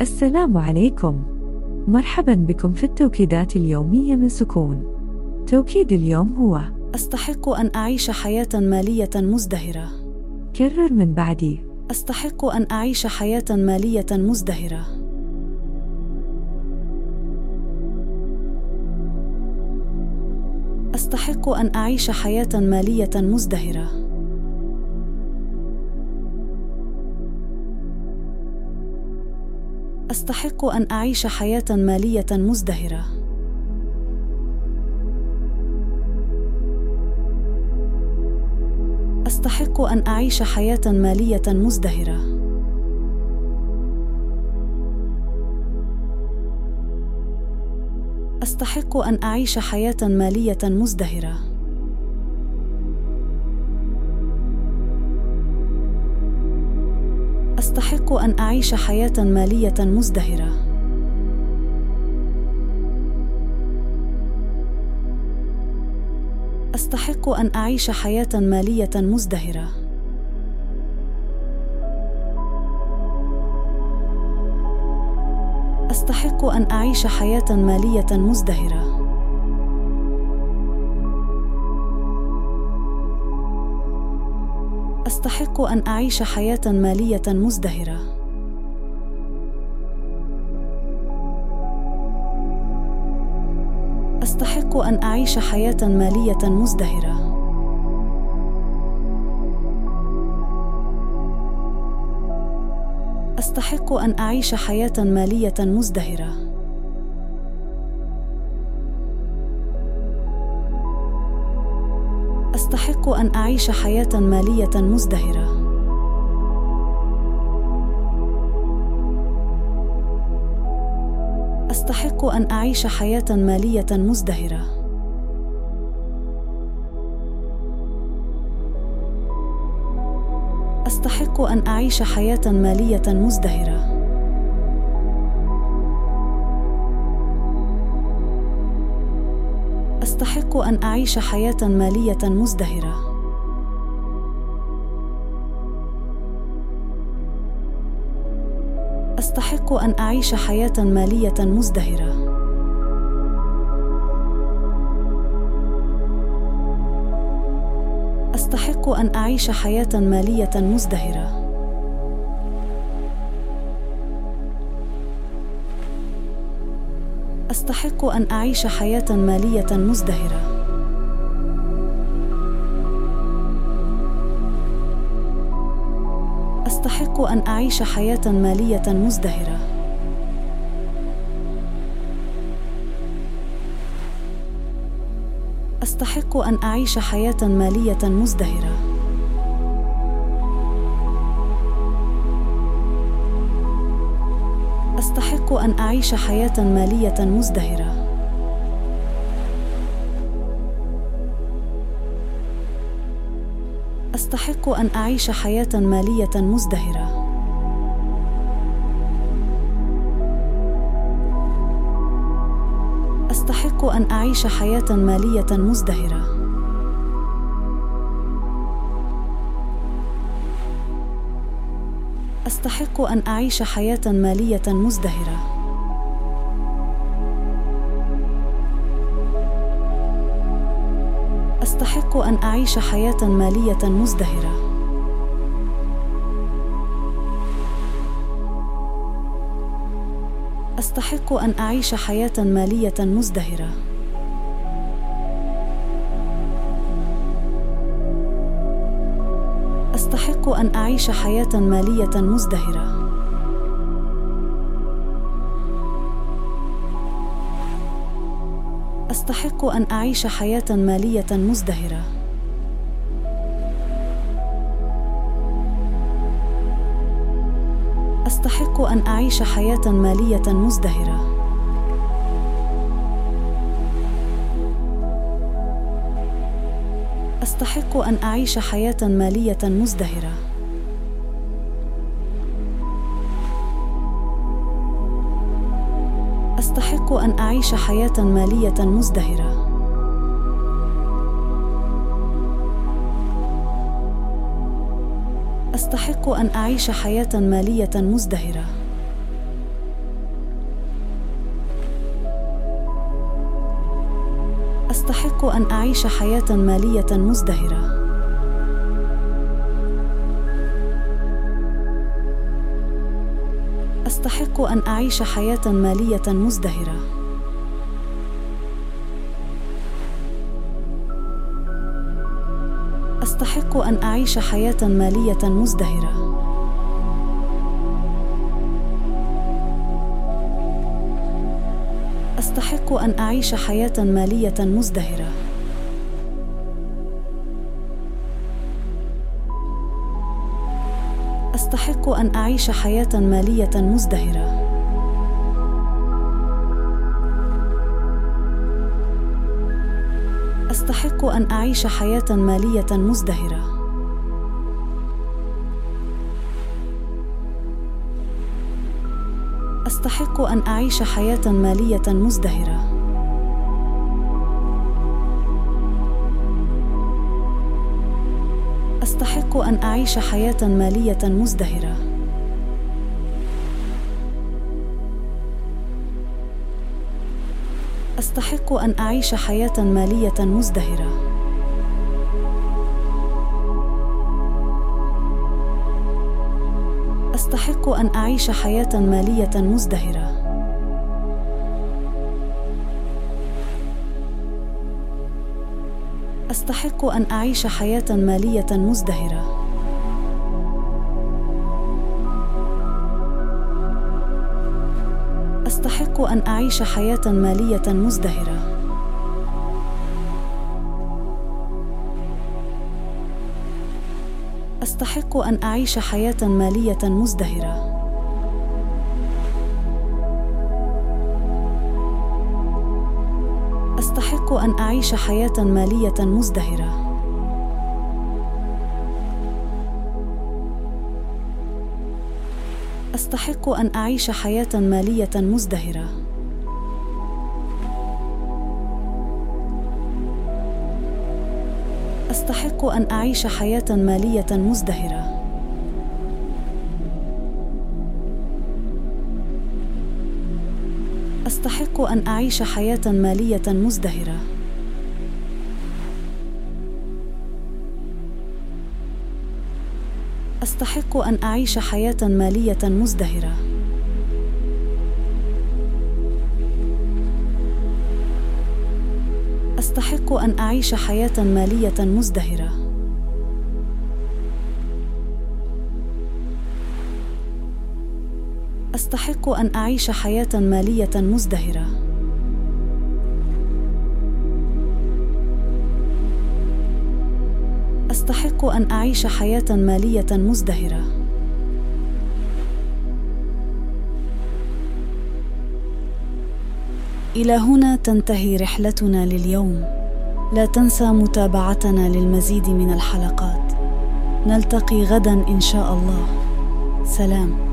السلام عليكم مرحبا بكم في التوكيدات اليومية من سكون توكيد اليوم هو أستحق أن أعيش حياة مالية مزدهرة. كرر من بعدي أستحق أن أعيش حياة مالية مزدهرة. أستحق أن أعيش حياة مالية مزدهرة. أستحق أن أعيش حياة مالية مزدهرة. أستحق أن أعيش حياة مالية مزدهرة. أستحق أن أعيش حياة مالية مزدهرة. أستحق أن أعيش حياة مالية مزدهرة. أستحق أن أعيش حياة مالية مزدهرة. أستحق أن أعيش حياة مالية مزدهرة. أستحق أن أعيش حياة مالية مزدهرة. أستحق أن أعيش حياة مالية مزدهرة. أستحق أن أعيش حياة مالية مزدهرة. أستحق أن أعيش حياة مالية مزدهرة. أستحق أن أعيش حياة مالية مزدهرة. أستحق أن أعيش حياة مالية مزدهرة. أن أعيش حياة مالية مزدهرة. أستحق أن أعيش حياة مالية مزدهرة. أستحق أن أعيش حياة مالية مزدهرة. أستحق أن أعيش حياة مالية مزدهرة. أستحق أن أعيش حياة مالية مزدهرة. أستحق أن أعيش حياة مالية مزدهرة. أن أعيش حياة مالية مزدهرة. أستحق أن أعيش حياة مالية مزدهرة. أستحق أن أعيش حياة مالية مزدهرة. أستحق أن أعيش حياة مالية مزدهرة. أستحق أن أعيش حياة مالية مزدهرة. أستحق أن أعيش حياة مالية مزدهرة. أستحق أن أعيش حياة مالية مزدهرة. أستحق أن أعيش حياة مالية مزدهرة. أستحق أن أعيش حياة مالية مزدهرة. أستحق أن أعيش حياة مالية مزدهرة. أستحق أن أعيش حياة مالية مزدهرة. أستحق أن أعيش حياة مالية مزدهرة. أستحق أن أعيش حياة مالية مزدهرة. أستحق أن أعيش حياة مالية مزدهرة. أستحق أن أعيش حياة مالية مزدهرة. أستحق أن أعيش حياة مالية مزدهرة. أستحق أن أعيش حياة مالية مزدهرة. أستحق أن أعيش حياة مالية مزدهرة. أستحق أن أعيش حياة مالية مزدهرة. أستحق أن أعيش حياة مالية مزدهرة. أستحق أن أعيش حياة مالية مزدهرة. أستحق أن أعيش حياة مالية مزدهرة. أستحق أن أعيش حياة مالية مزدهرة. أستحق أن أعيش حياة مالية مزدهرة. أستحق أن أعيش حياة مالية مزدهرة. أستحق أن أعيش حياة مالية مزدهرة. أستحق أن أعيش حياة مالية مزدهرة. أستحق أن أعيش حياة مالية مزدهرة. أستحق أن أعيش حياة مالية مزدهرة. أستحق أن أعيش حياة مالية مزدهرة. أستحق أن أعيش حياة مالية مزدهرة. أستحق أن أعيش حياة مالية مزدهرة. أستحق أن أعيش حياة مالية مزدهرة. إلى هنا تنتهي رحلتنا لليوم. لا تنسى متابعتنا للمزيد من الحلقات. نلتقي غدا إن شاء الله. سلام.